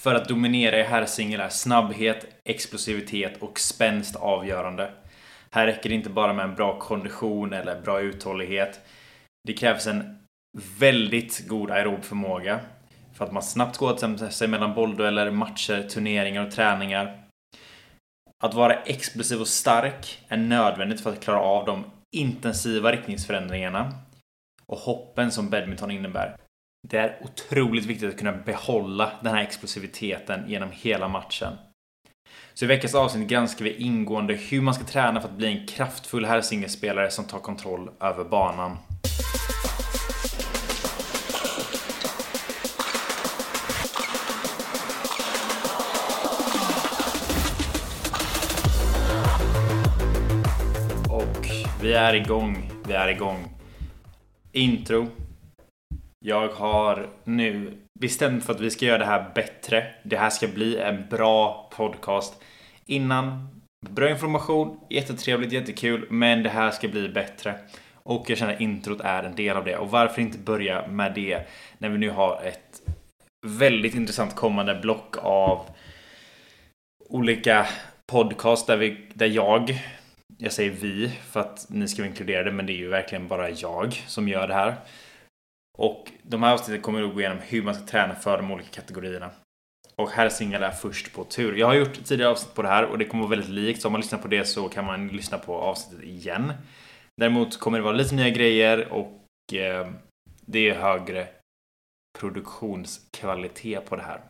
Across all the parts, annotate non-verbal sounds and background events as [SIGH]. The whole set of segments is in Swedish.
För att dominera i herrsingel är snabbhet, explosivitet och spänst avgörande. Här räcker det inte bara med en bra kondition eller bra uthållighet. Det krävs en väldigt god aerob förmåga för att man snabbt ska återhämta sig mellan bolldueller, matcher, turneringar och träningar. Att vara explosiv och stark är nödvändigt för att klara av de intensiva riktningsförändringarna och hoppen som badminton innebär. Det är otroligt viktigt att kunna behålla den här explosiviteten genom hela matchen. Så i veckans avsnitt granskar vi ingående hur man ska träna för att bli en kraftfull herrsingelspelare som tar kontroll över banan. Och vi är igång. Vi är igång. Intro. Jag har nu bestämt för att vi ska göra det här bättre. Det här ska bli en bra podcast. Innan, bra information, jättetrevligt, jättekul, men det här ska bli bättre. Och jag känner att introt är en del av det. Och varför inte börja med det när vi nu har ett väldigt intressant kommande block av olika podcast där, vi, där jag, jag säger vi för att ni ska vara inkluderade, men det är ju verkligen bara jag som gör det här. Och de här avsnitten kommer att gå igenom hur man ska träna för de olika kategorierna. Och här singel är först på tur. Jag har gjort tidigare avsnitt på det här och det kommer att vara väldigt likt. Så om man lyssnar på det så kan man lyssna på avsnittet igen. Däremot kommer det vara lite nya grejer och eh, det är högre produktionskvalitet på det här.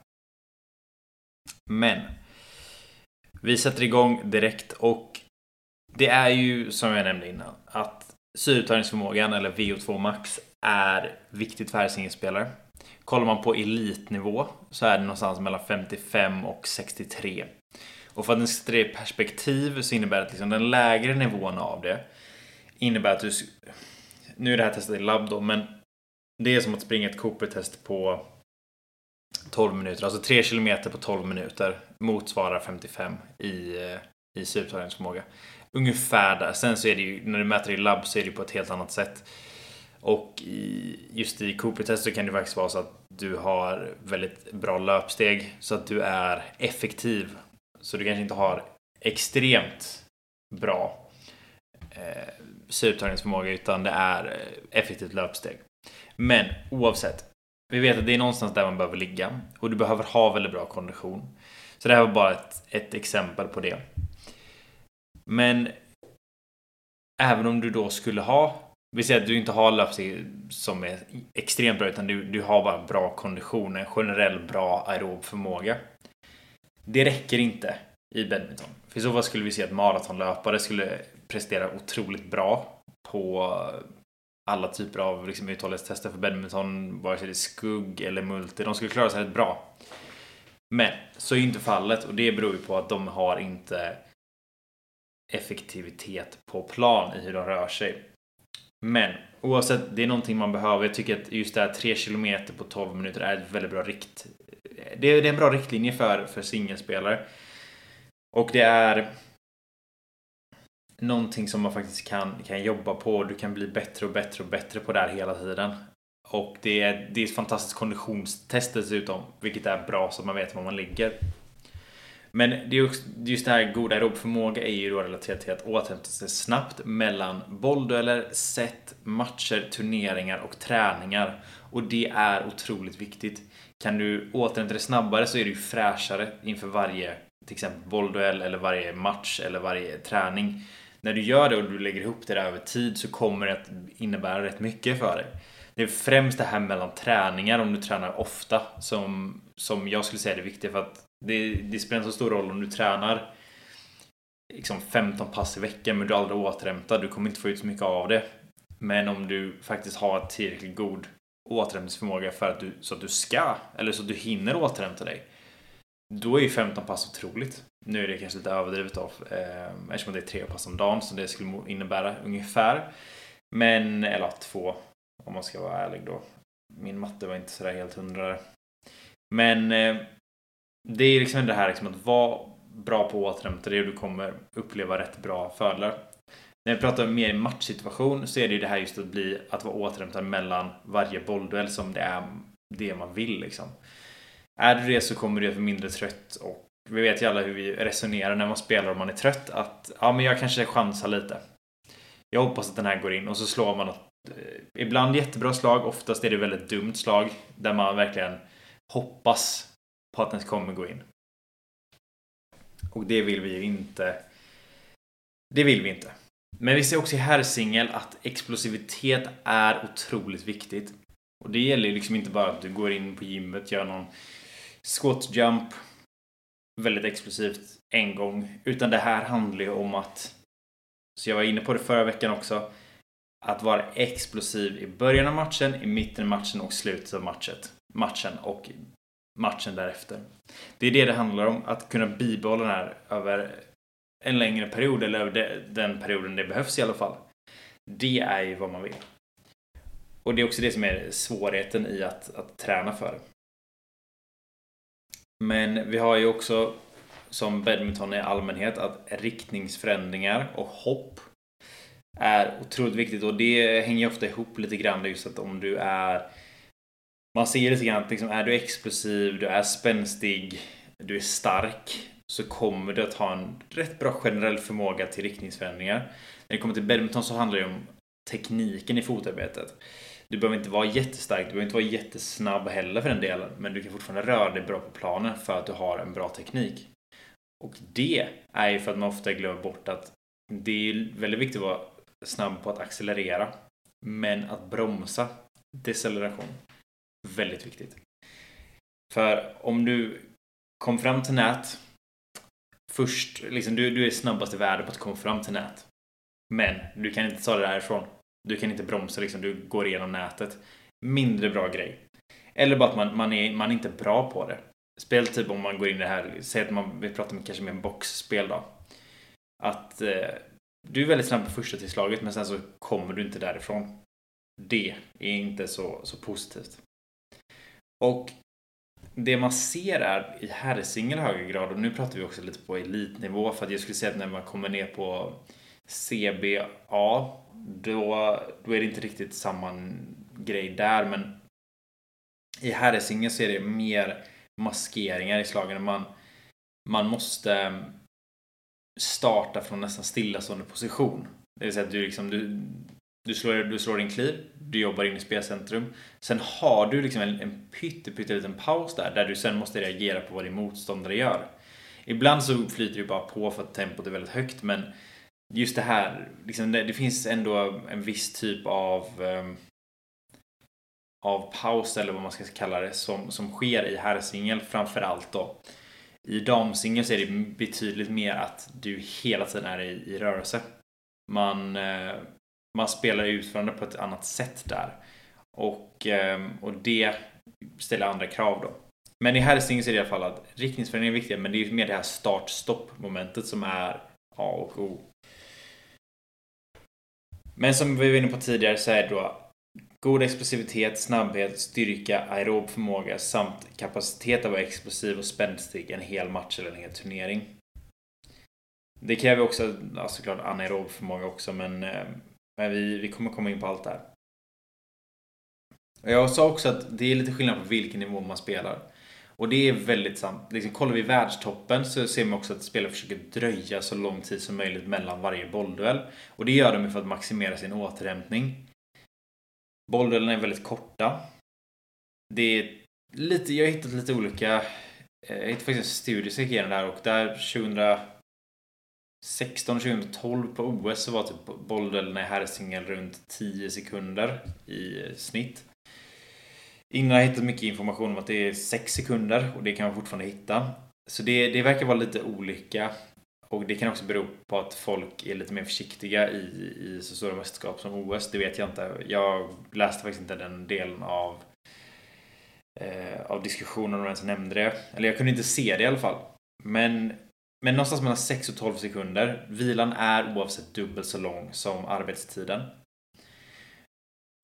Men vi sätter igång direkt och det är ju som jag nämnde innan att syreupptagningsförmågan eller VO2 max är viktigt för herrsingelspelare. Kollar man på elitnivå så är det någonstans mellan 55 och 63. Och för att den ska sätta i perspektiv så innebär det att liksom den lägre nivån av det innebär att du... Nu är det här testat i labb då, men det är som att springa ett Cooper-test på 12 minuter. Alltså 3 kilometer på 12 minuter motsvarar 55 i, eh, i syreupptagningsförmåga. Ungefär där. Sen så är det ju, när du mäter i labb så är det på ett helt annat sätt. Och i, just i Cooper-test så kan det faktiskt vara så att du har väldigt bra löpsteg så att du är effektiv. Så du kanske inte har extremt bra eh, syreupptagningsförmåga utan det är eh, effektivt löpsteg. Men oavsett, vi vet att det är någonstans där man behöver ligga och du behöver ha väldigt bra kondition. Så det här var bara ett, ett exempel på det. Men även om du då skulle ha vi säger att du inte har löpsteg som är extremt bra utan du, du har bara bra kondition, en generell bra aerob förmåga. Det räcker inte i badminton. För i så fall skulle vi se att maratonlöpare skulle prestera otroligt bra på alla typer av liksom, uthållighetstester för badminton, vare sig det är skugg eller multi. De skulle klara sig rätt bra. Men så är inte fallet och det beror ju på att de har inte effektivitet på plan i hur de rör sig. Men oavsett, det är någonting man behöver. Jag tycker att just det här 3 km på 12 minuter är ett väldigt bra rikt... Det är, en bra riktlinje för, för singelspelare. Och det är någonting som man faktiskt kan, kan jobba på. Du kan bli bättre och bättre och bättre på det här hela tiden. Och det är, det är ett fantastiskt konditionstest dessutom, vilket är bra så att man vet var man ligger. Men det är just det här goda aerobförmåga är ju då relaterat till att återhämta sig snabbt mellan bolldueller, set, matcher, turneringar och träningar. Och det är otroligt viktigt. Kan du återhämta dig snabbare så är du fräschare inför varje till exempel bollduell eller varje match eller varje träning. När du gör det och du lägger ihop det där över tid så kommer det att innebära rätt mycket för dig. Det är främst det här mellan träningar, om du tränar ofta, som, som jag skulle säga är det viktiga. För att det, det spelar inte så stor roll om du tränar liksom 15 pass i veckan men du aldrig återhämtar. Du kommer inte få ut så mycket av det. Men om du faktiskt har tillräckligt god återhämtningsförmåga för att du, så att du ska, eller så att du hinner återhämta dig. Då är ju 15 pass otroligt. Nu är det kanske lite överdrivet av eh, eftersom det är tre pass om dagen så det skulle innebära ungefär. Men, eller två om man ska vara ärlig då. Min matte var inte sådär helt hundra. Men eh, det är liksom det här liksom att vara bra på att återhämta dig och du kommer uppleva rätt bra fördelar. När vi pratar mer i matchsituation så är det ju det här just att bli att vara återhämtad mellan varje bollduell som det är det man vill liksom. Är du det så kommer du att vara mindre trött och vi vet ju alla hur vi resonerar när man spelar om man är trött att ja, men jag kanske chansar lite. Jag hoppas att den här går in och så slår man något eh, ibland jättebra slag, oftast är det väldigt dumt slag där man verkligen hoppas Partners kommer gå in. Och det vill vi ju inte. Det vill vi inte. Men vi ser också i herrsingel att explosivitet är otroligt viktigt. Och det gäller ju liksom inte bara att du går in på gymmet, gör någon squat jump väldigt explosivt en gång. Utan det här handlar ju om att, så jag var inne på det förra veckan också, att vara explosiv i början av matchen, i mitten av matchen och slutet av matchet, matchen och matchen därefter. Det är det det handlar om, att kunna bibehålla den här över en längre period, eller över den perioden det behövs i alla fall. Det är ju vad man vill. Och det är också det som är svårigheten i att, att träna för. Men vi har ju också som badminton i allmänhet att riktningsförändringar och hopp är otroligt viktigt och det hänger ofta ihop lite grann just att om du är man ser lite grann att liksom, är du explosiv, du är spänstig, du är stark så kommer du att ha en rätt bra generell förmåga till riktningsförändringar. När det kommer till badminton så handlar det om tekniken i fotarbetet. Du behöver inte vara jättestark, du behöver inte vara jättesnabb heller för den delen. Men du kan fortfarande röra dig bra på planen för att du har en bra teknik. Och det är ju för att man ofta glömmer bort att det är väldigt viktigt att vara snabb på att accelerera. Men att bromsa, deceleration, väldigt viktigt. För om du kom fram till nät först, liksom du, du är snabbast i världen på att komma fram till nät. Men du kan inte ta det därifrån. Du kan inte bromsa liksom, du går igenom nätet. Mindre bra grej. Eller bara att man, man, är, man är inte bra på det. Spel typ om man går in i det här, säg att man, vi pratar med kanske med en boxspel då. Att eh, du är väldigt snabb på första tillslaget men sen så kommer du inte därifrån. Det är inte så, så positivt. Och det man ser är i herrsingel högre grad, och nu pratar vi också lite på elitnivå, för att jag skulle säga att när man kommer ner på CBA, då, då är det inte riktigt samma grej där, men i herrsingel så är det mer maskeringar i slagen. Man, man måste mm, starta från nästan stillastående position. Det vill säga att du, liksom, du, du, slår, du slår din kliv, du jobbar in i spelcentrum. Sen har du liksom en, en pytteliten paus där, där du sen måste reagera på vad din motståndare gör. Ibland så flyter du bara på för att tempot är väldigt högt, men just det här, liksom det, det, finns ändå en viss typ av um, av paus eller vad man ska kalla det som, som sker i herrsingel framförallt då. I damsingel så är det betydligt mer att du hela tiden är i, i rörelse. Man, eh, man spelar utförande på ett annat sätt där. Och, ehm, och det ställer andra krav då. Men i herrsingel så är det i alla fall att riktningsförändringar är viktiga men det är mer det här start-stopp momentet som är A och O. Men som vi var inne på tidigare så är det då god explosivitet, snabbhet, styrka, aerob förmåga samt kapacitet att vara explosiv och spänstig en hel match eller en hel turnering. Det kräver också ja, såklart anaerob förmåga också men, ehm, men vi, vi kommer komma in på allt det här. Jag sa också att det är lite skillnad på vilken nivå man spelar. Och det är väldigt sant. Liksom, kollar vi världstoppen så ser man också att spelare försöker dröja så lång tid som möjligt mellan varje bollduell. Och det gör de för att maximera sin återhämtning. Bollduellerna är väldigt korta. Det är lite, jag har hittat lite olika, eh, jag hittade faktiskt en studie som gick igenom det här och där 16 2012 på OS så var typ bollduellerna i herrsingel runt 10 sekunder i snitt. Innan har jag hittat mycket information om att det är 6 sekunder och det kan man fortfarande hitta. Så det, det verkar vara lite olika. Och det kan också bero på att folk är lite mer försiktiga i, i så stora mästerskap som OS. Det vet jag inte. Jag läste faktiskt inte den delen av, eh, av diskussionen om ens nämnde det. Eller jag kunde inte se det i alla fall. Men, men någonstans mellan 6 och 12 sekunder. Vilan är oavsett dubbelt så lång som arbetstiden.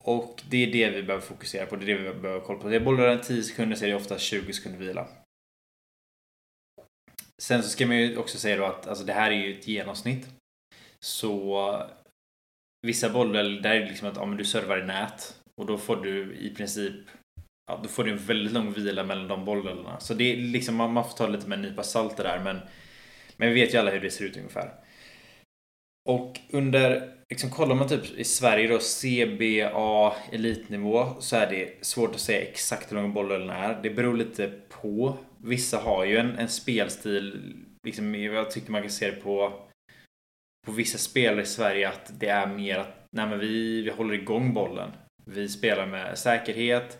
Och det är det vi behöver fokusera på, det är det vi behöver kolla på. Det är bollar 10 sekunder så är det ofta 20 sekunder vila. Sen så ska man ju också säga då att alltså, det här är ju ett genomsnitt. Så vissa bollar, där är det liksom att ja, men du servar i nät och då får du i princip ja, då får du en väldigt lång vila mellan de bollarna. Så det är liksom, man, man får ta lite med en nypa salt det där. Men, men vi vet ju alla hur det ser ut ungefär. Och under, liksom kollar man typ i Sverige då, CBA elitnivå så är det svårt att säga exakt hur långa bollen är. Det beror lite på. Vissa har ju en, en spelstil, liksom, jag tycker man kan se det på på vissa spelare i Sverige att det är mer att nej men vi, vi håller igång bollen. Vi spelar med säkerhet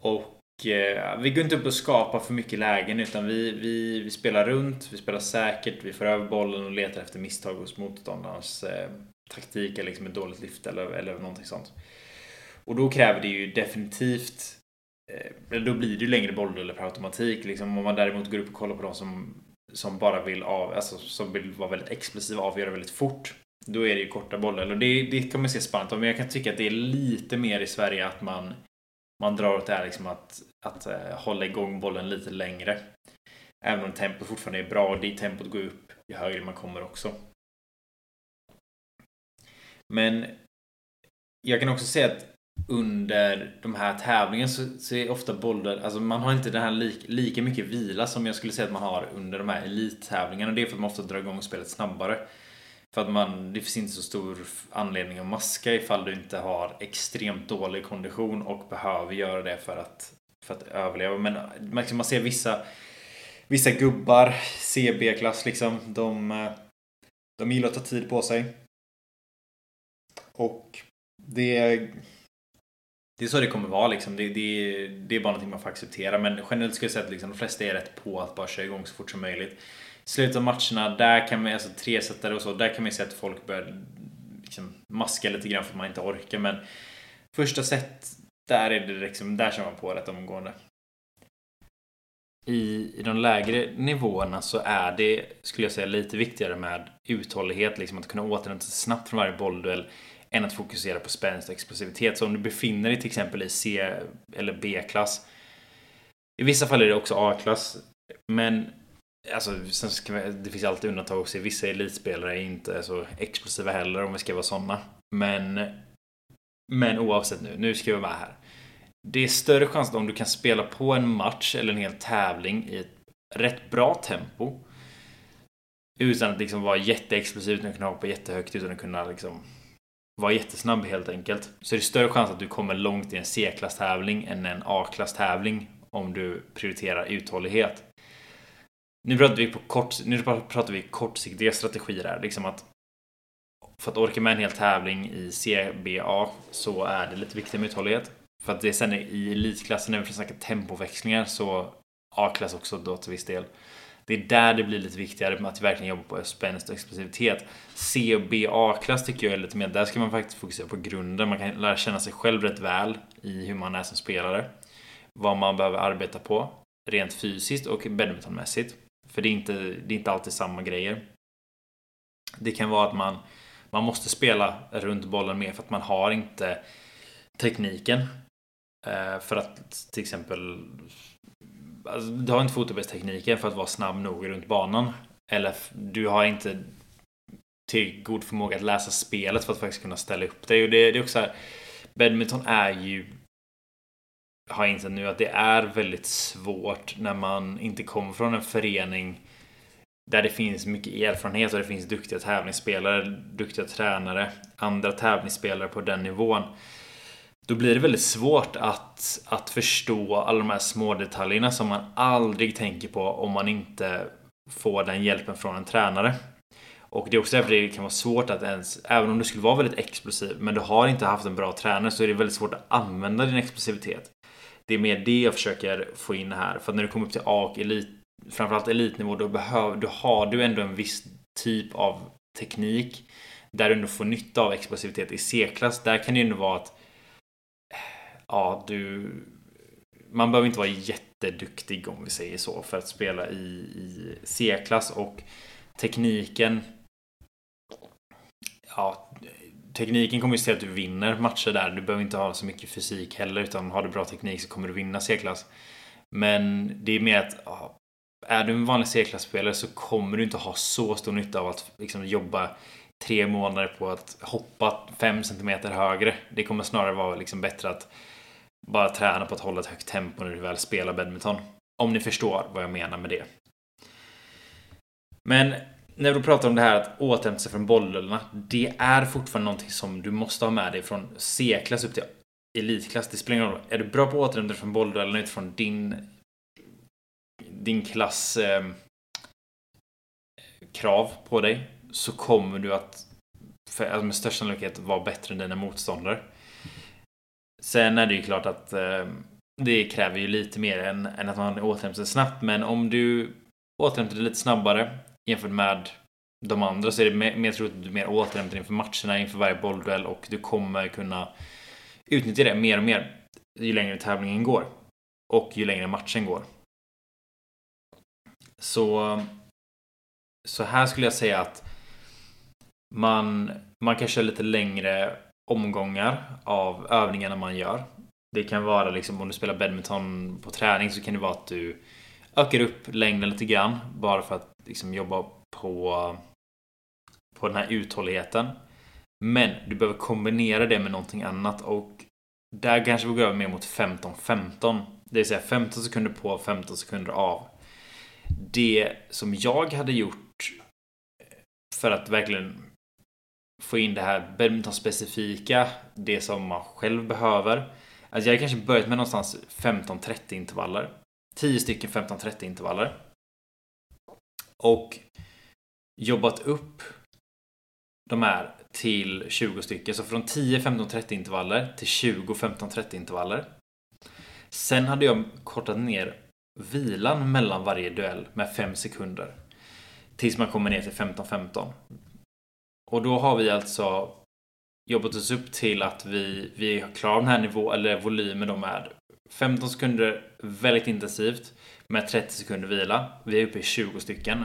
och Eh, vi går inte upp och skapar för mycket lägen utan vi, vi, vi spelar runt, vi spelar säkert, vi får över bollen och letar efter misstag hos motståndarens eh, taktik eller liksom ett dåligt lyft eller, eller någonting sånt. Och då kräver det ju definitivt eh, då blir det ju längre bollrullar per automatik. Liksom, om man däremot går upp och kollar på de som som bara vill av, alltså som vill vara väldigt explosiva och avgöra väldigt fort. Då är det ju korta bollar. Och det, det kan man se spännande Men jag kan tycka att det är lite mer i Sverige att man, man drar åt det här liksom att, att eh, hålla igång bollen lite längre. Även om tempot fortfarande är bra det tempot går upp ju högre man kommer också. Men jag kan också säga att under de här tävlingarna så, så är ofta bollar, alltså man har inte den här lik, lika mycket vila som jag skulle säga att man har under de här elittävlingarna. Det är för att man ofta drar igång spelet snabbare. För att man, det finns inte så stor anledning att maska ifall du inte har extremt dålig kondition och behöver göra det för att, för att överleva. Men man ser vissa, vissa gubbar, CB-klass liksom, de, eh, de gillar att ta tid på sig. Och det det är så det kommer vara liksom. Det, det, det är bara någonting man får acceptera. Men generellt skulle jag säga att liksom, de flesta är rätt på att bara köra igång så fort som möjligt. Slutet av matcherna, där kan man, alltså tresetare och så, där kan man ju se att folk börjar liksom, maska lite grann för att man inte orkar. Men första set, där är det liksom, där kör man på rätt omgående. I, I de lägre nivåerna så är det, skulle jag säga, lite viktigare med uthållighet. Liksom att kunna återhämta sig snabbt från varje bollduell än att fokusera på spänst och explosivitet. Så om du befinner dig till exempel i C eller B-klass. I vissa fall är det också A-klass. Men alltså, det finns alltid undantag också. Vissa elitspelare är inte så explosiva heller om vi ska vara sådana. Men, men oavsett nu, nu ska vi vara här. Det är större chans att om du kan spela på en match eller en hel tävling i ett rätt bra tempo. Utan att liksom vara jätteexplosiv, utan att kunna hoppa jättehögt, utan att kunna liksom vara jättesnabb helt enkelt. Så är det större chans att du kommer långt i en C-klasstävling än en A-klasstävling om du prioriterar uthållighet. Nu pratar vi på kort, nu pratar vi kortsiktiga strategier här. Liksom att för att orka med en hel tävling i CBA så är det lite viktigt med uthållighet. För att det sen i elitklassen när vi snackar tempoväxlingar så A-klass också då till viss del. Det är där det blir lite viktigare att verkligen jobba på spänst och explosivitet. C och B A-klass tycker jag är lite mer, där ska man faktiskt fokusera på grunden. Man kan lära känna sig själv rätt väl i hur man är som spelare. Vad man behöver arbeta på rent fysiskt och badmintonmässigt. För det är inte, det är inte alltid samma grejer. Det kan vara att man, man måste spela runt bollen mer för att man har inte tekniken. Eh, för att till exempel alltså, du har inte fotbollstekniken för att vara snabb nog runt banan. Eller du har inte till god förmåga att läsa spelet för att faktiskt kunna ställa upp dig. Och det, det är också här, badminton är ju har jag insett nu att det är väldigt svårt när man inte kommer från en förening där det finns mycket erfarenhet och det finns duktiga tävlingsspelare, duktiga tränare, andra tävlingsspelare på den nivån. Då blir det väldigt svårt att, att förstå alla de här små detaljerna som man aldrig tänker på om man inte får den hjälpen från en tränare. Och det är också därför det kan vara svårt att ens, även om du skulle vara väldigt explosiv, men du har inte haft en bra tränare så är det väldigt svårt att använda din explosivitet. Det är mer det jag försöker få in här. För när du kommer upp till A och elit, framförallt elitnivå, då, behöver, då har du ändå en viss typ av teknik där du ändå får nytta av explosivitet. I C-klass, där kan det ju ändå vara att ja, du... Man behöver inte vara jätteduktig om vi säger så för att spela i, i C-klass och tekniken Ja, tekniken kommer ju se att du vinner matcher där. Du behöver inte ha så mycket fysik heller utan har du bra teknik så kommer du vinna C-klass. Men det är mer att ja, är du en vanlig C-klasspelare så kommer du inte ha så stor nytta av att liksom, jobba tre månader på att hoppa fem centimeter högre. Det kommer snarare vara liksom bättre att bara träna på att hålla ett högt tempo när du väl spelar badminton. Om ni förstår vad jag menar med det. Men när du pratar om det här att återhämta sig från bollrullarna. Det är fortfarande någonting som du måste ha med dig från C-klass upp till elitklass. Det spelar ingen roll. Är du bra på att återhämta dig från bollrullarna utifrån din din klass eh, krav på dig så kommer du att för, alltså med största sannolikhet vara bättre än dina motståndare. Sen är det ju klart att eh, det kräver ju lite mer än, än att man återhämtar sig snabbt. Men om du återhämtar dig lite snabbare jämfört med de andra så är det mer, mer troligt att du mer återhämtar inför matcherna, inför varje bollduell och du kommer kunna utnyttja det mer och mer ju längre tävlingen går. Och ju längre matchen går. Så, så här skulle jag säga att man, man kan köra lite längre omgångar av övningarna man gör. Det kan vara liksom om du spelar badminton på träning så kan det vara att du ökar upp längden lite grann bara för att liksom jobba på, på den här uthålligheten. Men du behöver kombinera det med någonting annat och där kanske vi går över mer mot 15-15. Det vill säga 15 sekunder på, 15 sekunder av. Det som jag hade gjort för att verkligen få in det här badmintonspecifika det som man själv behöver. Alltså jag hade kanske börjat med någonstans 15-30 intervaller. 10 stycken 15-30 intervaller. Och jobbat upp de här till 20 stycken. Så från 10 15-30 intervaller till 20 15-30 intervaller. Sen hade jag kortat ner vilan mellan varje duell med 5 sekunder. Tills man kommer ner till 15-15. Och då har vi alltså jobbat oss upp till att vi, vi klarar den här nivån, eller volymen då med 15 sekunder väldigt intensivt med 30 sekunder vila. Vi är uppe i 20 stycken.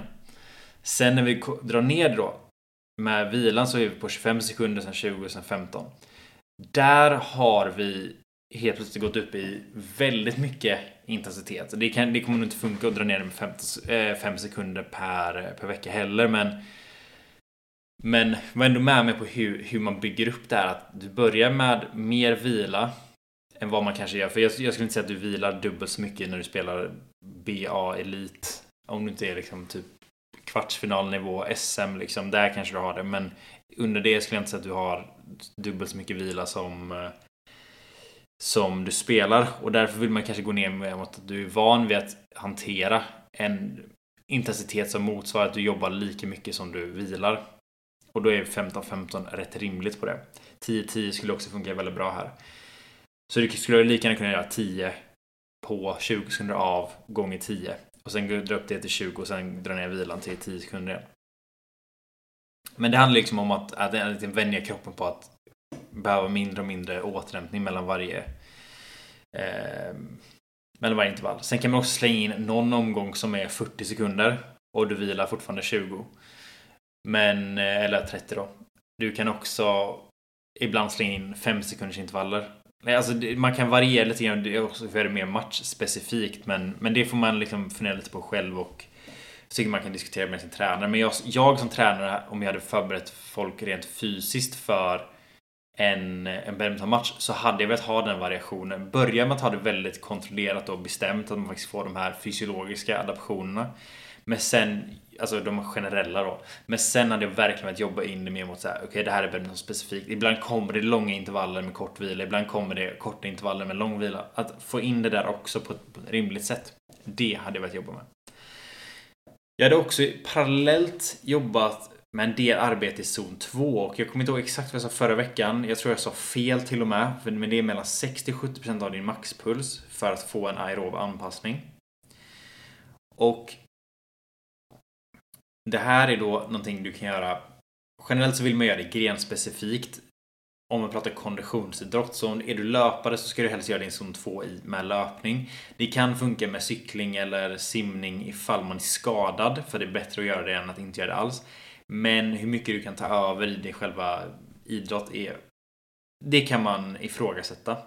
Sen när vi drar ner då med vilan så är vi på 25 sekunder, sen 20, sen 15. Där har vi helt plötsligt gått upp i väldigt mycket intensitet. Det, kan, det kommer nog inte funka att dra ner det med 5 eh, sekunder per, per vecka heller, men men var ändå med mig på hur, hur man bygger upp det här. Att du börjar med mer vila än vad man kanske gör. För jag, jag skulle inte säga att du vilar dubbelt så mycket när du spelar BA Elit. Om du inte är liksom typ kvartsfinalnivå, SM liksom. Där kanske du har det. Men under det skulle jag inte säga att du har dubbelt så mycket vila som eh, som du spelar och därför vill man kanske gå ner med att du är van vid att hantera en intensitet som motsvarar att du jobbar lika mycket som du vilar. Och då är 15-15 rätt rimligt på det. 10-10 skulle också funka väldigt bra här. Så du skulle lika gärna kunna göra 10 på 20 sekunder av gånger 10. Och sen dra upp det till 20 och sen dra ner vilan till 10 sekunder igen. Men det handlar liksom om att, att, vänja kroppen på att behöva mindre och mindre återhämtning mellan varje eh, mellan varje intervall. Sen kan man också slänga in någon omgång som är 40 sekunder och du vilar fortfarande 20. Men, eh, eller 30 då. Du kan också ibland slänga in 5 sekunders intervaller. Alltså, man kan variera lite grann, det är också för det mer matchspecifikt men, men det får man liksom fundera lite på själv och tycker man kan diskutera med sin tränare. Men jag, jag som tränare, om jag hade förberett folk rent fysiskt för en, en badmintonmatch så hade jag velat ha den variationen. Börja med att ha det väldigt kontrollerat och bestämt att man faktiskt får de här fysiologiska adaptionerna. Men sen, alltså de generella då. Men sen hade jag verkligen velat jobba in det mer mot så här, okej okay, det här är något specifikt. Ibland kommer det långa intervaller med kort vila, ibland kommer det korta intervaller med lång vila. Att få in det där också på ett, på ett rimligt sätt. Det hade jag velat jobba med. Jag hade också parallellt jobbat med en del arbete i zon 2 och jag kommer inte ihåg exakt vad jag sa förra veckan. Jag tror jag sa fel till och med. Men det är mellan 60-70% av din maxpuls för att få en aerob anpassning. Och det här är då någonting du kan göra. Generellt så vill man göra det grenspecifikt. Om man pratar konditionsidrott, så är du löpare så ska du helst göra din zon 2 i med löpning. Det kan funka med cykling eller simning ifall man är skadad, för det är bättre att göra det än att inte göra det alls. Men hur mycket du kan ta över i din själva idrott är... Det kan man ifrågasätta.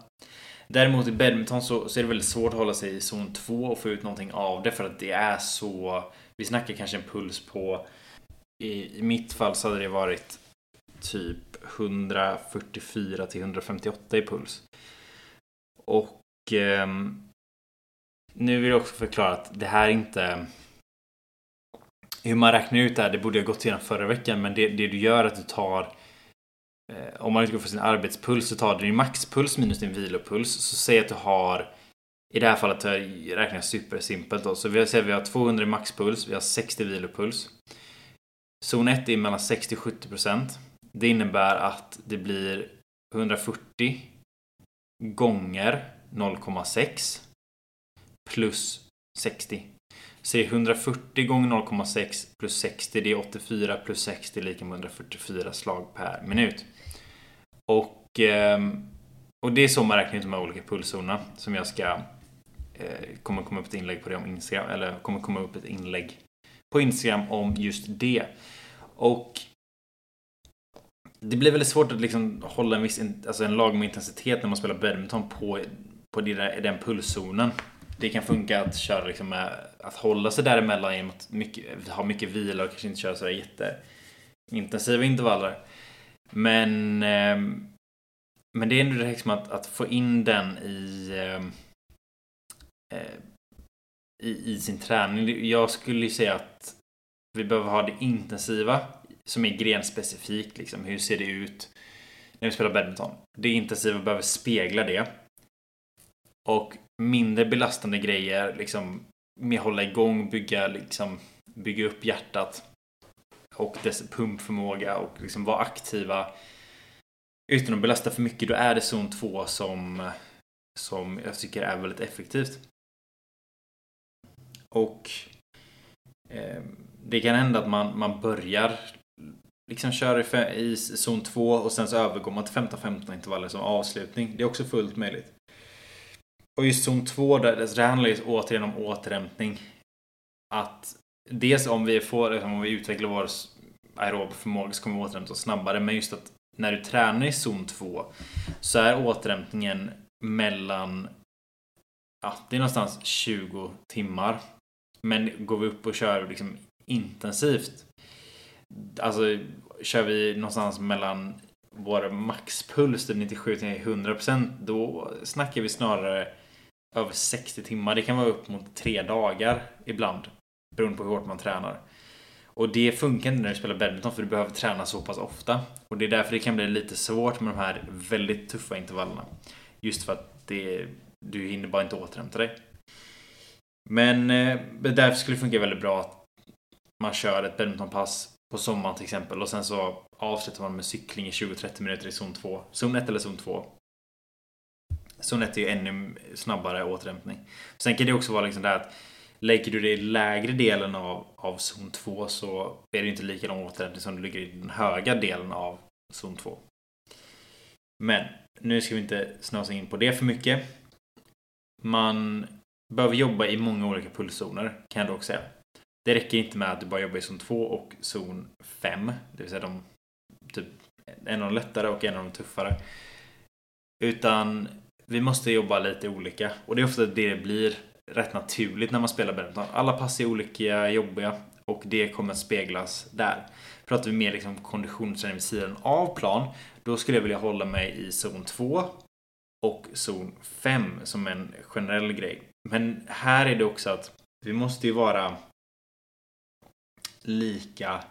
Däremot i badminton så, så är det väldigt svårt att hålla sig i zon 2 och få ut någonting av det för att det är så... Vi snackar kanske en puls på... I, i mitt fall så hade det varit typ 144 till 158 i puls. Och eh, nu vill jag också förklara att det här är inte hur man räknar ut det här, det borde jag gått igenom förra veckan, men det, det du gör är att du tar eh, om man utgår från sin arbetspuls så tar du din maxpuls minus din vilopuls. Så säg att du har i det här fallet jag räknar jag supersimpelt då. Så vi säger att vi har 200 i maxpuls, vi har 60 vilopuls. Zon 1 är mellan 60 och 70% Det innebär att det blir 140 gånger 0,6 plus 60. Så 140 gånger 0,6 plus 60 det är 84 plus 60 lika med 144 slag per minut. Och, ehm, och det är så man räknar ut de här olika pulszonerna som jag ska Eh, kommer komma upp ett inlägg på det om Instagram eller kommer komma upp ett inlägg på Instagram om just det. Och det blir väldigt svårt att liksom hålla en viss, alltså en lagom intensitet när man spelar badminton på, på den pulszonen det kan funka att köra liksom med, att hålla sig däremellan genom att mycket, ha mycket vila och kanske inte köra sådär jätteintensiva intervaller. Men ehm, men det är ändå direkt som liksom att, att få in den i, eh, Eh, i, i sin träning. Jag skulle ju säga att vi behöver ha det intensiva som är grenspecifikt. Liksom. Hur ser det ut när vi spelar badminton? Det intensiva behöver spegla det. Och mindre belastande grejer, liksom med hålla igång, bygga, liksom, bygga upp hjärtat och dess pumpförmåga och liksom vara aktiva utan att belasta för mycket. Då är det zon 2 som, som jag tycker är väldigt effektivt. Och eh, det kan hända att man, man börjar liksom köra i zon 2 och sen så övergår man till 15-15 intervaller som avslutning. Det är också fullt möjligt. Och just zon 2 där, det handlar ju återigen om återhämtning. Att dels om vi får, liksom, om vi utvecklar vår aerob förmåga så kommer vi återhämta oss snabbare. Men just att när du tränar i zon 2 så är återhämtningen mellan Ja, det är någonstans 20 timmar. Men går vi upp och kör liksom intensivt. Alltså kör vi någonstans mellan vår maxpuls, typ 97 till 100% då snackar vi snarare över 60 timmar. Det kan vara upp mot tre dagar ibland. Beroende på hur hårt man tränar. Och det funkar inte när du spelar badminton för du behöver träna så pass ofta. Och det är därför det kan bli lite svårt med de här väldigt tuffa intervallerna. Just för att det, du hinner bara inte återhämta dig. Men eh, därför skulle det funka väldigt bra att man kör ett badmintonpass på sommaren till exempel och sen så avslutar man med cykling i 20-30 minuter i zon 2. Zon 1 eller zon 2. Zon 1 är ju ännu snabbare återhämtning. Sen kan det också vara liksom det att lägger du dig i lägre delen av, av zon 2 så är det inte lika lång återhämtning som du ligger i den höga delen av zon 2. Men nu ska vi inte snösa in på det för mycket. Man behöver jobba i många olika pulszoner kan jag dock säga. Det räcker inte med att du bara jobbar i zon 2 och zon 5. Det vill säga de typ en av de lättare och en av de tuffare. Utan vi måste jobba lite olika och det är ofta det det blir rätt naturligt när man spelar badminton. Alla pass är olika jobbiga och det kommer speglas där. Pratar vi mer liksom konditionsträning vid sidan av plan, då skulle jag vilja hålla mig i zon 2 och zon 5 som en generell grej. Men här är det också att vi måste ju vara lika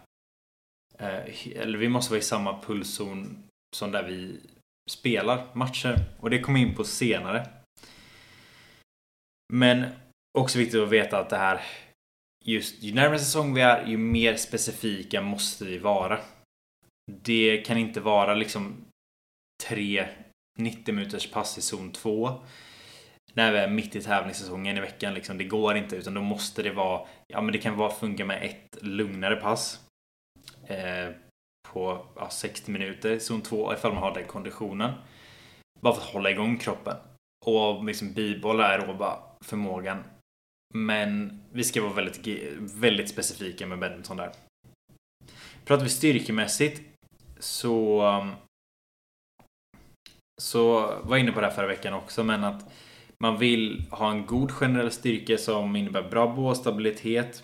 eh, eller vi måste vara i samma pulszon som där vi spelar matcher. Och det kommer in på senare. Men också viktigt att veta att det här just ju närmare säsong vi är, ju mer specifika måste vi vara. Det kan inte vara liksom tre 90 minuters pass i zon 2 när vi är mitt i tävlingssäsongen i veckan. Liksom, det går inte utan då måste det vara, ja men det kan vara funka med ett lugnare pass. Eh, på ja, 60 minuter i zon 2 ifall man har den konditionen. Bara för att hålla igång kroppen. Och liksom bibehålla aeroba förmågan. Men vi ska vara väldigt, väldigt specifika med badminton där. Pratar vi styrkemässigt så um, så var jag inne på det här förra veckan också men att man vill ha en god generell styrka som innebär bra båstabilitet.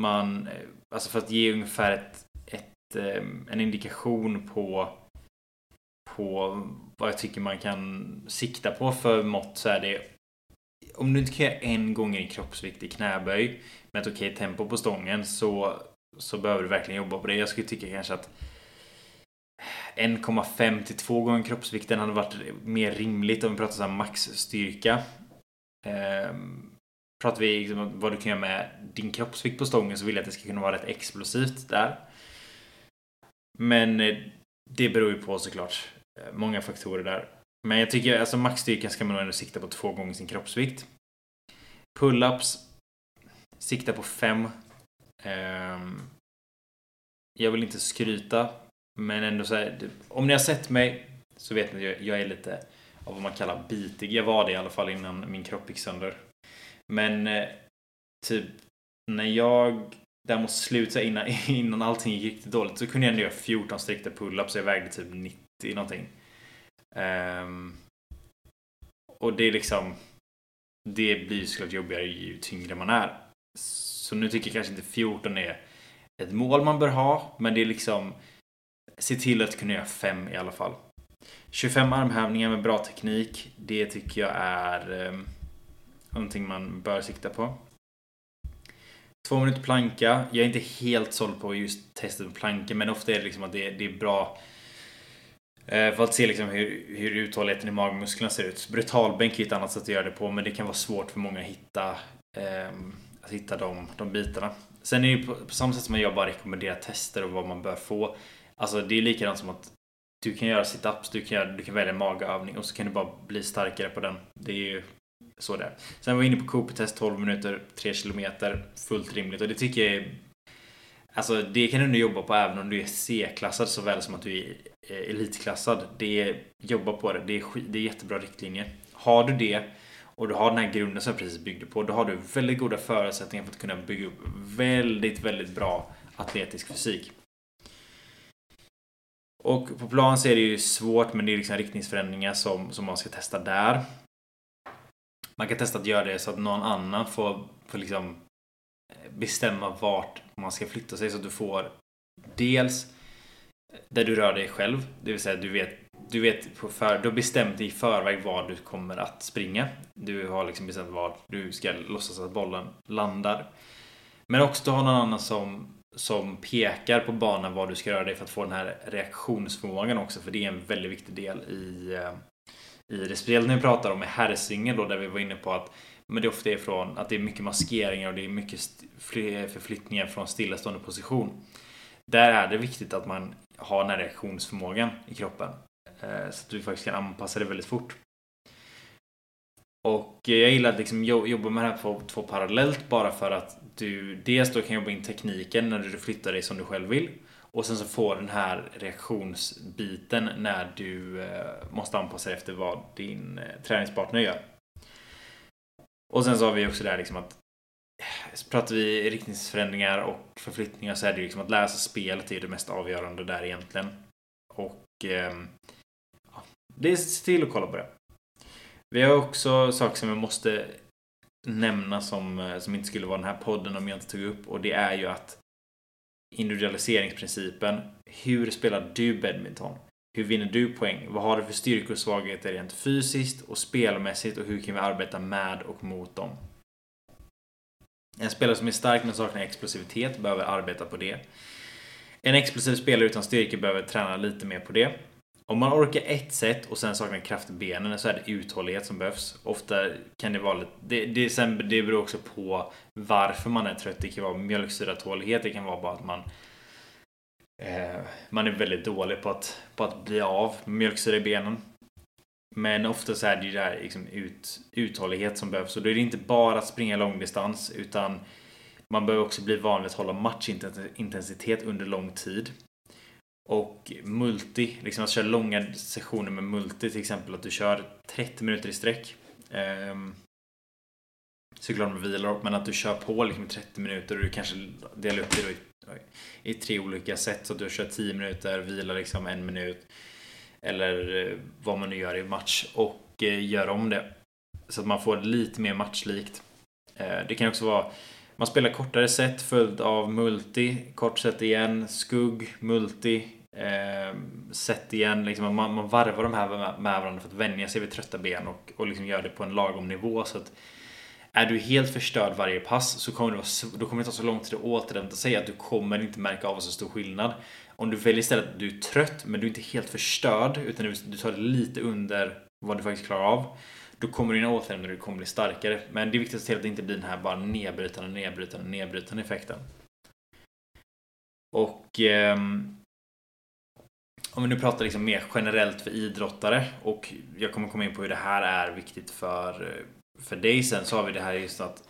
Man, eh, alltså för att ge ungefär ett, ett, eh, en indikation på, på vad jag tycker man kan sikta på för mått så är det om du inte kan göra en gång i kroppsvikt i knäböj med ett okej tempo på stången så, så behöver du verkligen jobba på det. Jag skulle tycka kanske att 1,5 till 2 gånger kroppsvikten hade varit mer rimligt om vi pratar så maxstyrka. Ehm, pratar vi liksom vad du kan göra med din kroppsvikt på stången så vill jag att det ska kunna vara rätt explosivt där. Men eh, det beror ju på såklart eh, många faktorer där. Men jag tycker alltså maxstyrkan ska man nog ändå sikta på två gånger sin kroppsvikt. Pull-ups sikta på fem. Um, jag vill inte skryta, men ändå så här, Om ni har sett mig så vet ni att jag är lite av vad man kallar bitig. Jag var det i alla fall innan min kropp gick sönder. Men eh, typ när jag däremot slutade innan, [LAUGHS] innan allting gick riktigt dåligt så kunde jag ändå göra 14 strikta pull-ups jag vägde typ 90 någonting. Um, och det är liksom det blir såklart jobbigare ju tyngre man är. Så nu tycker jag kanske inte 14 är ett mål man bör ha, men det är liksom se till att kunna göra 5 i alla fall. 25 armhävningar med bra teknik, det tycker jag är eh, någonting man bör sikta på. Två minuter planka. Jag är inte helt såld på just testet med planka, men ofta är det liksom att det, det är bra eh, för att se liksom hur, hur uthålligheten i magmusklerna ser ut. Brutalbänk är ett annat sätt att göra det på, men det kan vara svårt för många att hitta, eh, att hitta de, de bitarna. Sen är det ju på, på samma sätt som jag bara rekommenderar tester och vad man bör få. Alltså det är likadant som att du kan göra situps, du kan, du kan välja en magövning och så kan du bara bli starkare på den. Det är ju så det är. Sen var vi inne på Cooper-test 12 minuter, 3 kilometer. Fullt rimligt och det tycker jag är Alltså det kan du jobba på även om du är C-klassad såväl som att du är elitklassad. Det är, jobba på det. Det är, det är jättebra riktlinjer. Har du det och du har den här grunden som jag precis byggde på. Då har du väldigt goda förutsättningar för att kunna bygga upp väldigt, väldigt bra atletisk fysik. Och på plan så är det ju svårt men det är liksom riktningsförändringar som, som man ska testa där. Man kan testa att göra det så att någon annan får, får liksom eh, bestämma vart man ska flytta sig så att du får dels där du rör dig själv, det vill säga du vet du vet på för, du har bestämt i förväg var du kommer att springa. Du har liksom bestämt var du ska låtsas att bollen landar. Men också du har någon annan som, som pekar på banan var du ska röra dig för att få den här reaktionsförmågan också. För det är en väldigt viktig del i, eh, i det spelet vi pratar om i herrsingel då där vi var inne på att men det ofta är från att det är mycket maskeringar och det är mycket förflyttningar från stillastående position. Där är det viktigt att man har den här reaktionsförmågan i kroppen. Eh, så att du faktiskt kan anpassa det väldigt fort. Och eh, jag gillar att liksom jobba med det här på två parallellt bara för att du dels då kan jobba in tekniken när du flyttar dig som du själv vill. Och sen så får den här reaktionsbiten när du eh, måste anpassa dig efter vad din eh, träningspartner gör. Och sen så har vi också det här liksom att så pratar vi riktningsförändringar och förflyttningar så är det liksom att läsa spelet är det mest avgörande där egentligen. Och ehm, ja, det är se till att kolla på det. Vi har också saker som jag måste nämna som, eh, som inte skulle vara den här podden om jag inte tog upp och det är ju att individualiseringsprincipen. Hur spelar du badminton? Hur vinner du poäng? Vad har du för styrkor och svagheter rent fysiskt och spelmässigt och hur kan vi arbeta med och mot dem? En spelare som är stark men saknar explosivitet behöver arbeta på det. En explosiv spelare utan styrka behöver träna lite mer på det. Om man orkar ett sätt och sen saknar kraft i benen så är det uthållighet som behövs. Ofta kan det vara lite... Det, det, sen, det beror också på varför man är trött. Det kan vara mjölksyratålighet. Det kan vara bara att man eh, man är väldigt dålig på att, på att bli av mjölksyra i benen. Men ofta så är det ju där liksom ut, uthållighet som behövs. Och då är det inte bara att springa långdistans utan man behöver också bli van vid att hålla matchintensitet under lång tid. Och multi, liksom att köra långa sessioner med multi till exempel att du kör 30 minuter i sträck. Um, såklart med vilor, men att du kör på liksom i 30 minuter och du kanske delar upp det i, i tre olika sätt. Så att du kör 10 minuter, vilar liksom en minut. Eller eh, vad man nu gör i match och eh, gör om det. Så att man får lite mer matchlikt. Eh, det kan också vara man spelar kortare set följt av multi, kort set igen, skugg, multi, eh, sätt igen. Liksom, man, man varvar de här med, med varandra för att vänja sig vid trötta ben och, och liksom gör det på en lagom nivå. Så att är du helt förstörd varje pass så kommer det, vara, då kommer det ta så lång tid att återhämta sig att du kommer inte märka av så stor skillnad. Om du väljer istället att du är trött men du är inte helt förstörd utan du tar det lite under vad du faktiskt klarar av. Då kommer dina återhämtningar kommer bli starkare. Men det är viktigt att se till att det inte blir den här bara nedbrytande, nedbrytande, nedbrytande effekten. Och ehm, om vi nu pratar liksom mer generellt för idrottare och jag kommer komma in på hur det här är viktigt för, för dig sen så har vi det här just att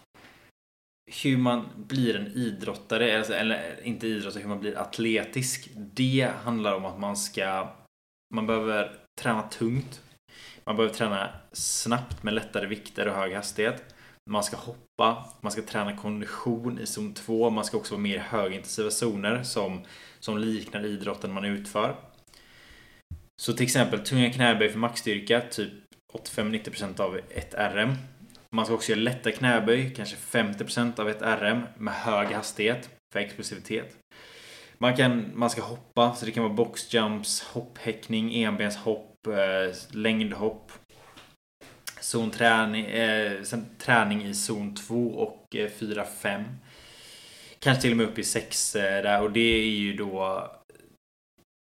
hur man blir en idrottare, eller, eller inte idrottare, hur man blir atletisk. Det handlar om att man ska man behöver träna tungt. Man behöver träna snabbt med lättare vikter och hög hastighet. Man ska hoppa, man ska träna kondition i zon 2. Man ska också vara mer i högintensiva zoner som, som liknar idrotten man utför. Så till exempel tunga knäböj för maxstyrka, typ 85-90% av ett RM. Man ska också göra lätta knäböj, kanske 50% av ett RM med hög hastighet för explosivitet. Man, kan, man ska hoppa, så det kan vara boxjumps, hopphäckning, enbenshopp, eh, längdhopp. Zonträning, eh, sen träning i zon 2 och eh, 4-5. Kanske till och med upp i 6 eh, där och det är ju då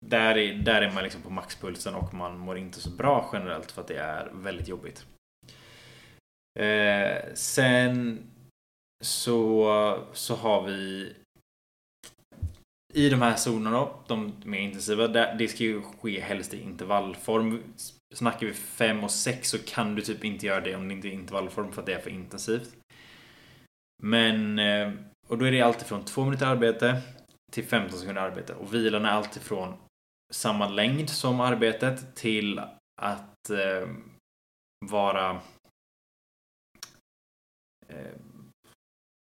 där är, där är man liksom på maxpulsen och man mår inte så bra generellt för att det är väldigt jobbigt. Eh, sen så, så har vi i de här zonerna då, de mer intensiva, det ska ju ske helst i intervallform. Snackar vi 5 och 6 så kan du typ inte göra det om det inte är intervallform för att det är för intensivt. Men, eh, och då är det alltid från 2 minuter arbete till 15 sekunder arbete. Och vilan är alltid från samma längd som arbetet till att eh, vara eh,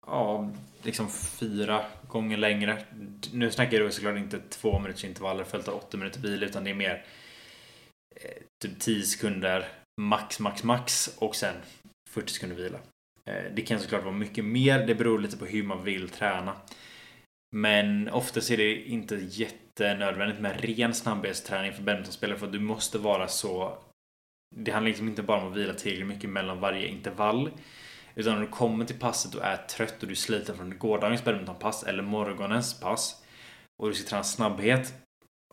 ja, liksom fyra gånger längre. Nu snackar jag såklart inte två minuters intervaller följt av åtta minuter bil utan det är mer eh, typ 10 sekunder max, max, max och sen 40 sekunder vila. Eh, det kan såklart vara mycket mer. Det beror lite på hur man vill träna. Men oftast är det inte jätte nödvändigt med ren snabbhetsträning för badmintonspelare för att du måste vara så... Det handlar liksom inte bara om att vila tillräckligt mycket mellan varje intervall. Utan när du kommer till passet och är trött och du sliter från gårdagens badmintonpass eller morgonens pass och du ska träna snabbhet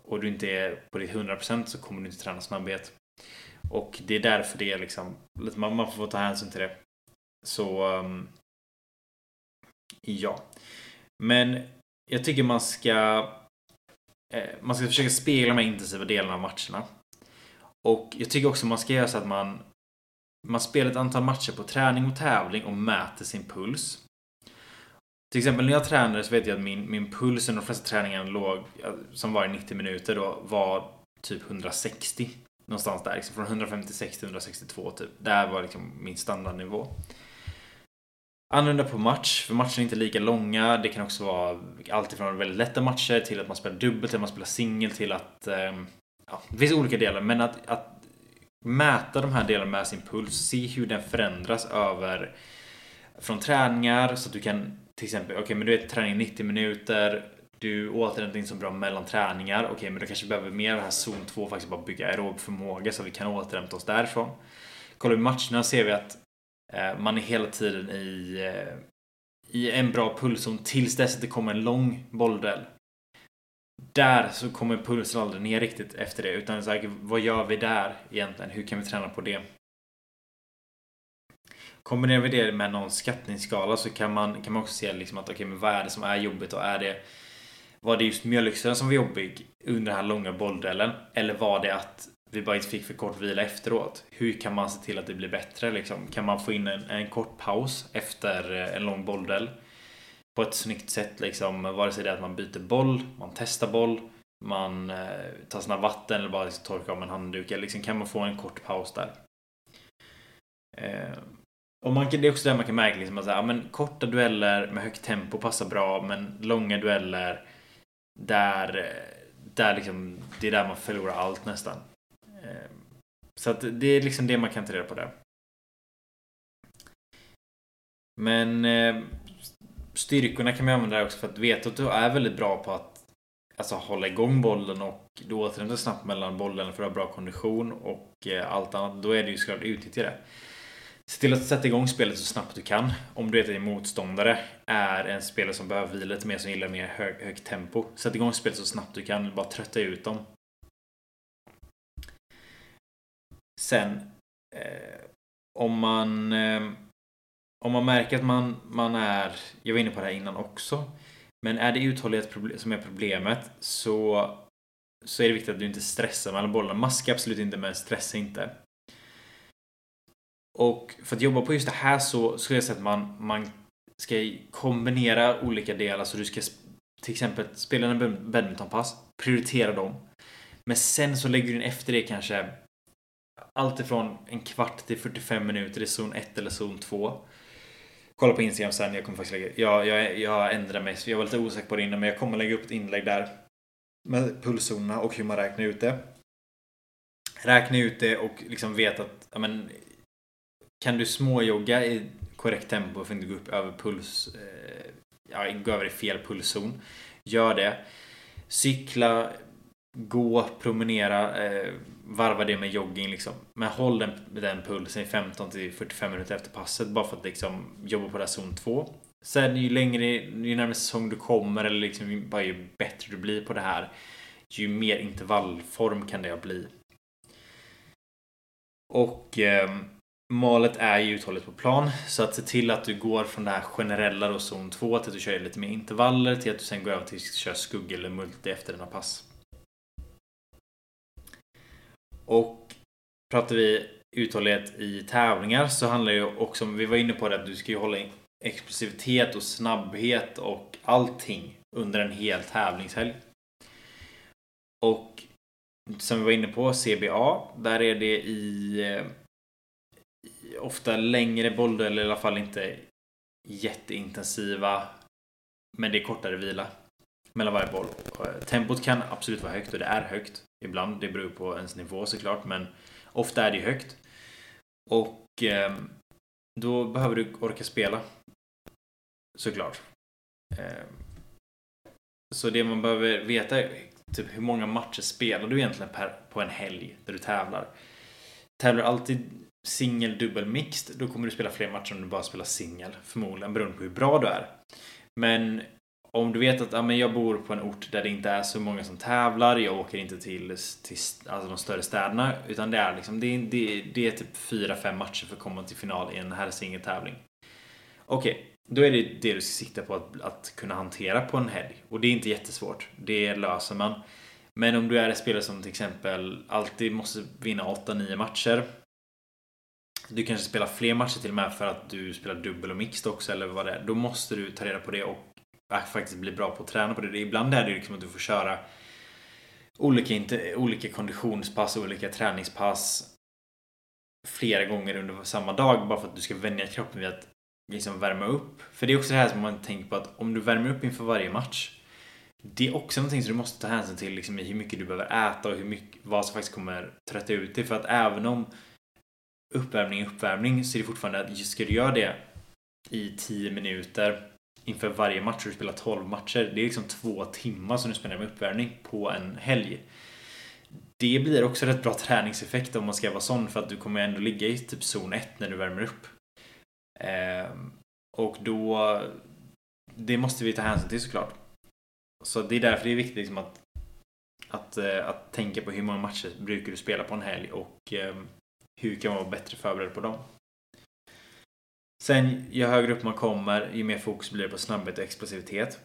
och du inte är på ditt 100% så kommer du inte träna snabbhet. Och det är därför det är liksom, man får ta hänsyn till det. Så, ehm, ja. Men jag tycker man ska Eh, man ska försöka spegla de här intensiva delarna av matcherna. Och jag tycker också man ska göra så att man man spelar ett antal matcher på träning och tävling och mäter sin puls. Till exempel när jag tränade så vet jag att min, min puls under de flesta träningarna låg, som var i 90 minuter då, var typ 160. Någonstans där, liksom från 156 till 162 typ. Det var liksom min standardnivå. Annorlunda på match, för matcherna är inte lika långa. Det kan också vara alltifrån väldigt lätta matcher till att man spelar dubbelt, till att man spelar singel, till att... Ehm, ja, det finns olika delar, men att, att mäta de här delarna med sin puls, se hur den förändras över från träningar så att du kan till exempel, okej okay, men du är träning 90 minuter, du återhämtar inte så bra mellan träningar, okej okay, men du kanske behöver mer av det här zon 2 faktiskt bara bygga aerob förmåga så att vi kan återhämta oss därifrån. Kollar vi matcherna ser vi att Eh, man är hela tiden i, eh, i en bra pulszon tills dess att det kommer en lång bollduell där så kommer pulsen aldrig ner riktigt efter det. Utan så här, vad gör vi där egentligen? Hur kan vi träna på det? Kombinerar vi det med någon skattningsskala så kan man, kan man också se liksom att okej, okay, men vad är det som är jobbigt och är det var det just mjölksyran som var jobbig under den här långa bolldelen? Eller var det att vi bara inte fick för kort vila efteråt? Hur kan man se till att det blir bättre liksom? Kan man få in en, en kort paus efter eh, en lång bolldel? på ett snyggt sätt liksom. Vare sig det är att man byter boll, man testar boll, man eh, tar sina vatten eller bara liksom torkar av en handduk. Eller liksom kan man få en kort paus där. Eh, och man det är också det man kan märka liksom att ja, men korta dueller med högt tempo passar bra men långa dueller där, eh, där liksom, det är där man förlorar allt nästan. Ehm, så att det är liksom det man kan ta reda på där. Men ehm, styrkorna kan man använda också för att veta att du är väldigt bra på att alltså, hålla igång bollen och du återhämtar snabbt mellan bollen för att ha bra kondition och eh, allt annat. Då är det ju såklart utnyttja det. Se till att sätta igång spelet så snabbt du kan. Om du vet att din motståndare är en spelare som behöver vila lite mer, som gillar mer hög, högt tempo. Sätt igång spelet så snabbt du kan. Bara trötta ut dem. Sen, eh, om man eh, om man märker att man, man är, jag var inne på det här innan också, men är det uthållighet som är problemet så, så är det viktigt att du inte stressar mellan bollarna. Maska absolut inte, men stressa inte. Och för att jobba på just det här så skulle jag säga att man, man ska kombinera olika delar. Så du ska till exempel spela en badmintonpass, prioritera dem. Men sen så lägger du in efter det kanske allt ifrån en kvart till 45 minuter i zon 1 eller zon 2. Kolla på Instagram sen, jag kommer faktiskt lägga... Jag, jag, jag ändrar mig, jag var lite osäker på det innan men jag kommer lägga upp ett inlägg där. Med pulszonerna och hur man räknar ut det. Räkna ut det och liksom vet att, ja men... Kan du småjogga i korrekt tempo för att inte gå upp över puls... Eh, ja, gå över i fel pulszon. Gör det. Cykla, gå, promenera, eh, varva det med jogging liksom. Men håll den, den pulsen i 15 till 45 minuter efter passet bara för att liksom jobba på den zon 2. Sen ju längre, ju närmare säsong du kommer eller liksom bara ju bättre du blir på det här ju mer intervallform kan det bli. Och eh, Målet är ju uthålligt på plan. Så att se till att du går från det här generella då, zon 2 till att du kör lite mer intervaller till att du sen går över till att köra skugg eller multi efter dina pass. Och pratar vi uthållighet i tävlingar så handlar det ju också om, vi var inne på det, att du ska ju hålla explosivitet och snabbhet och allting under en hel tävlingshelg. Och som vi var inne på, CBA, där är det i, i ofta längre bollar eller i alla fall inte jätteintensiva men det är kortare vila mellan varje boll. Eh, tempot kan absolut vara högt och det är högt. Ibland, det beror på ens nivå såklart, men ofta är det högt. Och eh, då behöver du orka spela. Såklart. Eh, så det man behöver veta är typ hur många matcher spelar du egentligen per, på en helg där du tävlar. Tävlar du alltid singel, dubbel, mixed, då kommer du spela fler matcher om du bara spelar singel. Förmodligen beroende på hur bra du är. Men om du vet att ja, men jag bor på en ort där det inte är så många som tävlar, jag åker inte till, till alltså de större städerna, utan det är liksom, det, det, det är typ 4-5 matcher för att komma till final i en herrsingeltävling. Okej, okay, då är det det du ska sikta på att, att kunna hantera på en helg. Och det är inte jättesvårt, det löser man. Men om du är en spelare som till exempel alltid måste vinna 8-9 matcher. Du kanske spelar fler matcher till och med för att du spelar dubbel och mixed också eller vad det är. Då måste du ta reda på det och Äh, faktiskt bli bra på att träna på det. Ibland är det liksom att du får köra olika, inte, olika konditionspass, olika träningspass flera gånger under samma dag bara för att du ska vänja kroppen vid att liksom värma upp. För det är också det här som man tänker på att om du värmer upp inför varje match det är också någonting som du måste ta hänsyn till liksom, i hur mycket du behöver äta och hur mycket, vad som faktiskt kommer trötta ut dig. För att även om uppvärmning är uppvärmning så är det fortfarande att ska du göra det i 10 minuter inför varje match. Du spelar 12 matcher. Det är liksom två timmar som du spenderar med uppvärmning på en helg. Det blir också rätt bra träningseffekt om man ska vara sån för att du kommer ändå ligga i typ zon 1 när du värmer upp. Eh, och då... Det måste vi ta hänsyn till såklart. Så det är därför det är viktigt liksom att, att, eh, att tänka på hur många matcher brukar du spela på en helg och eh, hur kan man vara bättre förberedd på dem. Sen ju högre upp man kommer, ju mer fokus blir det på snabbhet och explosivitet.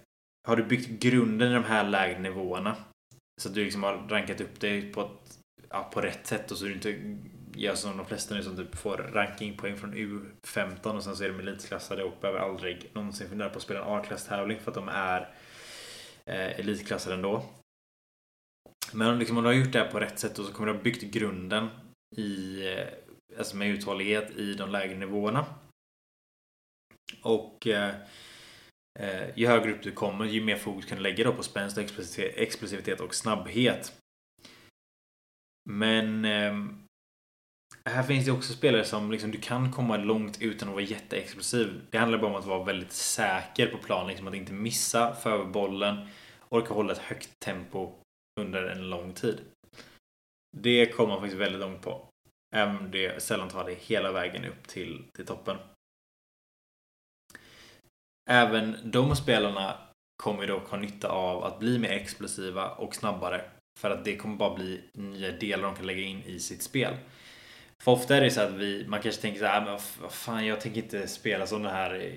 Har du byggt grunden i de här lägre nivåerna så att du liksom har rankat upp dig på, ett, ja, på rätt sätt och så du inte gör som de flesta nu som typ får rankingpoäng från U15 och sen så är de elitklassade och behöver aldrig någonsin fundera på att spela en A-klasstävling för att de är eh, elitklassade ändå. Men om, liksom, om du har gjort det här på rätt sätt och så kommer du ha byggt grunden i, eh, alltså med uthållighet i de lägre nivåerna och eh, eh, ju högre upp du kommer, ju mer fokus kan du lägga då på spänst, explosivitet och snabbhet. Men eh, här finns det också spelare som liksom, du kan komma långt utan att vara jätteexplosiv. Det handlar bara om att vara väldigt säker på plan, liksom att inte missa för bollen orka hålla ett högt tempo under en lång tid. Det kommer man faktiskt väldigt långt på. Även om det sällan tar det hela vägen upp till, till toppen. Även de spelarna kommer dock ha nytta av att bli mer explosiva och snabbare. För att det kommer bara bli nya delar de kan lägga in i sitt spel. För ofta är det så att vi, man kanske tänker så här, äh, men vad fan jag tänker inte spela som den här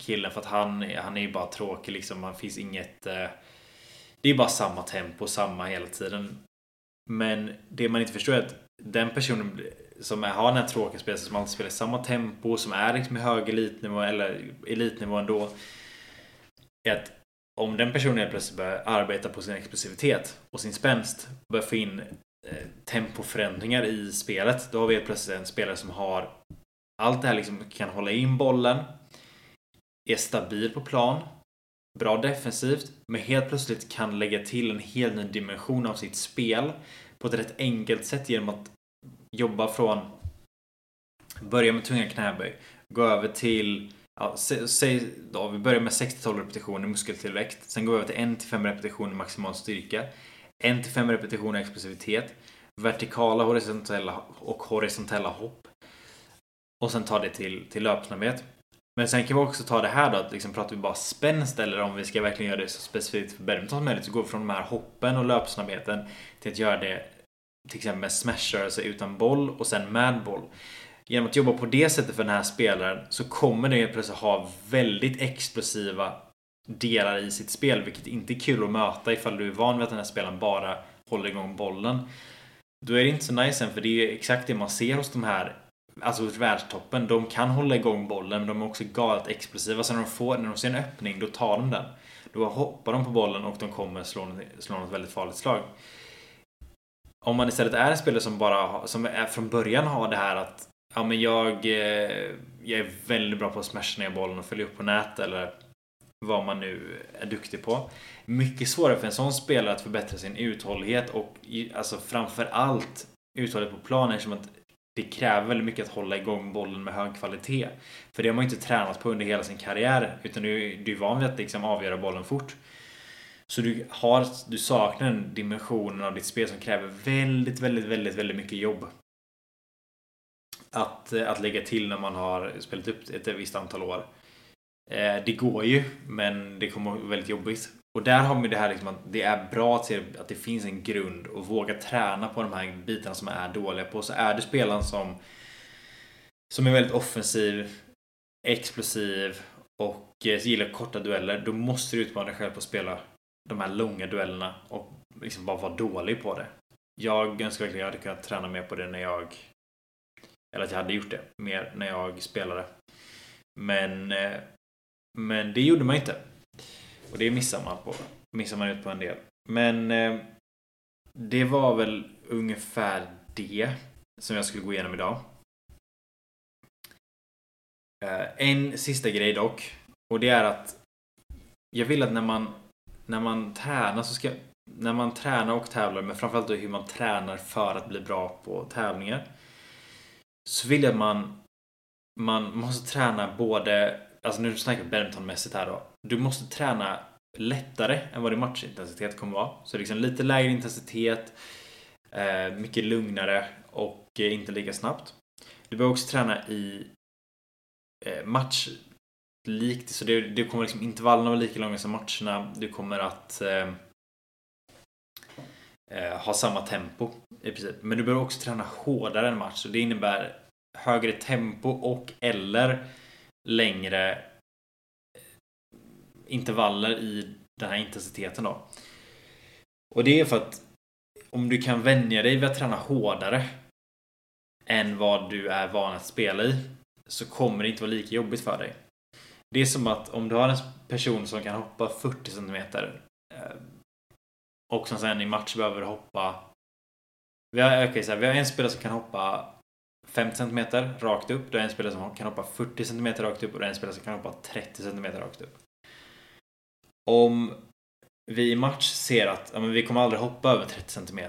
killen för att han, han är ju bara tråkig liksom. Han finns inget... Eh, det är bara samma tempo, samma hela tiden. Men det man inte förstår är att den personen som har den här tråkiga spelet som alltid spelar i samma tempo, som är liksom i hög elitnivå eller elitnivå ändå. Är att om den personen plötsligt börjar arbeta på sin explosivitet och sin spänst, börjar få in eh, tempoförändringar i spelet, då har vi plötsligt en spelare som har allt det här liksom kan hålla in bollen, är stabil på plan, bra defensivt, men helt plötsligt kan lägga till en helt ny dimension av sitt spel på ett rätt enkelt sätt genom att jobba från börja med tunga knäböj, gå över till ja, säg då, vi börjar med 6-12 repetitioner muskeltillväxt. Sen går vi över till 1-5 repetitioner maximal styrka. 1-5 repetitioner explosivitet. Vertikala horisontella och horisontella hopp. Och sen ta det till, till löpsnabbhet. Men sen kan vi också ta det här då, att liksom pratar vi bara spänst eller om vi ska verkligen göra det så specifikt för badminton som möjligt så går vi från de här hoppen och löpsnabbheten till att göra det till exempel med smasher, alltså utan boll och sen med boll. Genom att jobba på det sättet för den här spelaren så kommer den plötsligt ha väldigt explosiva delar i sitt spel, vilket inte är kul att möta ifall du är van vid att den här spelaren bara håller igång bollen. Då är det inte så nice än, för det är exakt det man ser hos de här Alltså hos världstoppen. De kan hålla igång bollen, men de är också galet explosiva. Så när de, får, när de ser en öppning, då tar de den. Då hoppar de på bollen och de kommer slå, slå något väldigt farligt slag. Om man istället är en spelare som bara som är från början har det här att ja, men jag, eh, jag är väldigt bra på att smasha ner bollen och följa upp på nät eller vad man nu är duktig på. Mycket svårare för en sån spelare att förbättra sin uthållighet och alltså framför allt uthållighet på planen eftersom att det kräver väldigt mycket att hålla igång bollen med hög kvalitet. För det har man ju inte tränat på under hela sin karriär utan du, du är van vid att liksom avgöra bollen fort. Så du, har, du saknar den dimensionen av ditt spel som kräver väldigt, väldigt, väldigt, väldigt mycket jobb. Att, eh, att lägga till när man har spelat upp ett visst antal år. Eh, det går ju, men det kommer vara väldigt jobbigt. Och där har vi det här liksom att det är bra att se att det finns en grund och våga träna på de här bitarna som är dåliga på. Så är du spelaren som, som är väldigt offensiv, explosiv och eh, gillar korta dueller, då måste du utmana dig själv på att spela de här långa duellerna och liksom bara vara dålig på det. Jag önskar verkligen att jag hade kunnat träna mer på det när jag eller att jag hade gjort det mer när jag spelade. Men eh, men det gjorde man inte. Och det missar man på. Missar man ut på en del. Men eh, det var väl ungefär det som jag skulle gå igenom idag. Eh, en sista grej dock. Och det är att jag vill att när man när man tränar så ska när man tränar och tävlar, men framförallt hur man tränar för att bli bra på tävlingar. Så vill jag att man man måste träna både, alltså nu snackar vi badmintonmässigt här då. Du måste träna lättare än vad din matchintensitet kommer vara. Så liksom lite lägre intensitet, eh, mycket lugnare och eh, inte lika snabbt. Du behöver också träna i eh, match likt, så det, det kommer liksom intervallerna vara lika långa som matcherna. Du kommer att eh, eh, ha samma tempo i princip. Men du behöver också träna hårdare än match. Så det innebär högre tempo och eller längre eh, intervaller i den här intensiteten då. Och det är för att om du kan vänja dig vid att träna hårdare än vad du är van att spela i så kommer det inte vara lika jobbigt för dig. Det är som att om du har en person som kan hoppa 40 cm eh, och som sen i match behöver hoppa vi har, okay, så här, vi har en spelare som kan hoppa 50 cm rakt upp. Du har en spelare som kan hoppa 40 cm rakt upp och du har en spelare som kan hoppa 30 cm rakt upp. Om vi i match ser att ja, men vi kommer aldrig hoppa över 30 cm.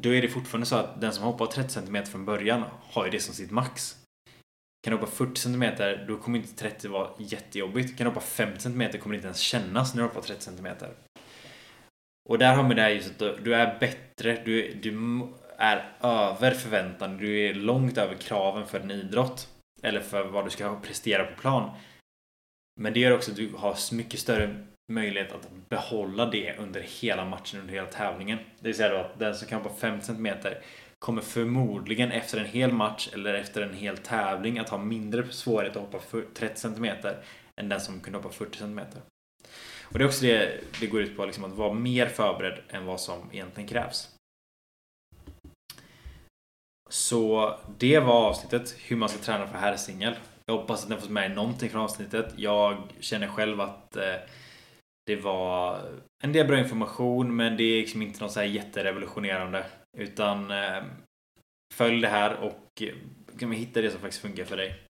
Då är det fortfarande så att den som hoppar 30 cm från början har ju det som sitt max. Kan du hoppa 40 cm, då kommer inte 30 vara jättejobbigt. Kan du hoppa 50 cm kommer det inte ens kännas när du hoppar 30 cm. Och där har vi det här just att du är bättre, du, du är över förväntan, du är långt över kraven för en idrott. Eller för vad du ska prestera på plan. Men det gör också att du har mycket större möjlighet att behålla det under hela matchen, under hela tävlingen. Det vill säga då att den som kan hoppa 50 cm kommer förmodligen efter en hel match eller efter en hel tävling att ha mindre svårighet att hoppa 30 cm än den som kunde hoppa 40 cm. Och det är också det det går ut på, liksom att vara mer förberedd än vad som egentligen krävs. Så det var avsnittet hur man ska träna för herrsingel. Jag hoppas att ni har fått med er någonting från avsnittet. Jag känner själv att eh, det var en del bra information men det är liksom inte något så här jätterevolutionerande. Utan eh, följ det här och eh, kan hitta det som faktiskt funkar för dig.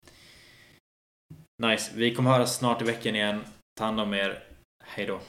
Nice. Vi kommer höra snart i veckan igen. Ta hand om er. Hej då.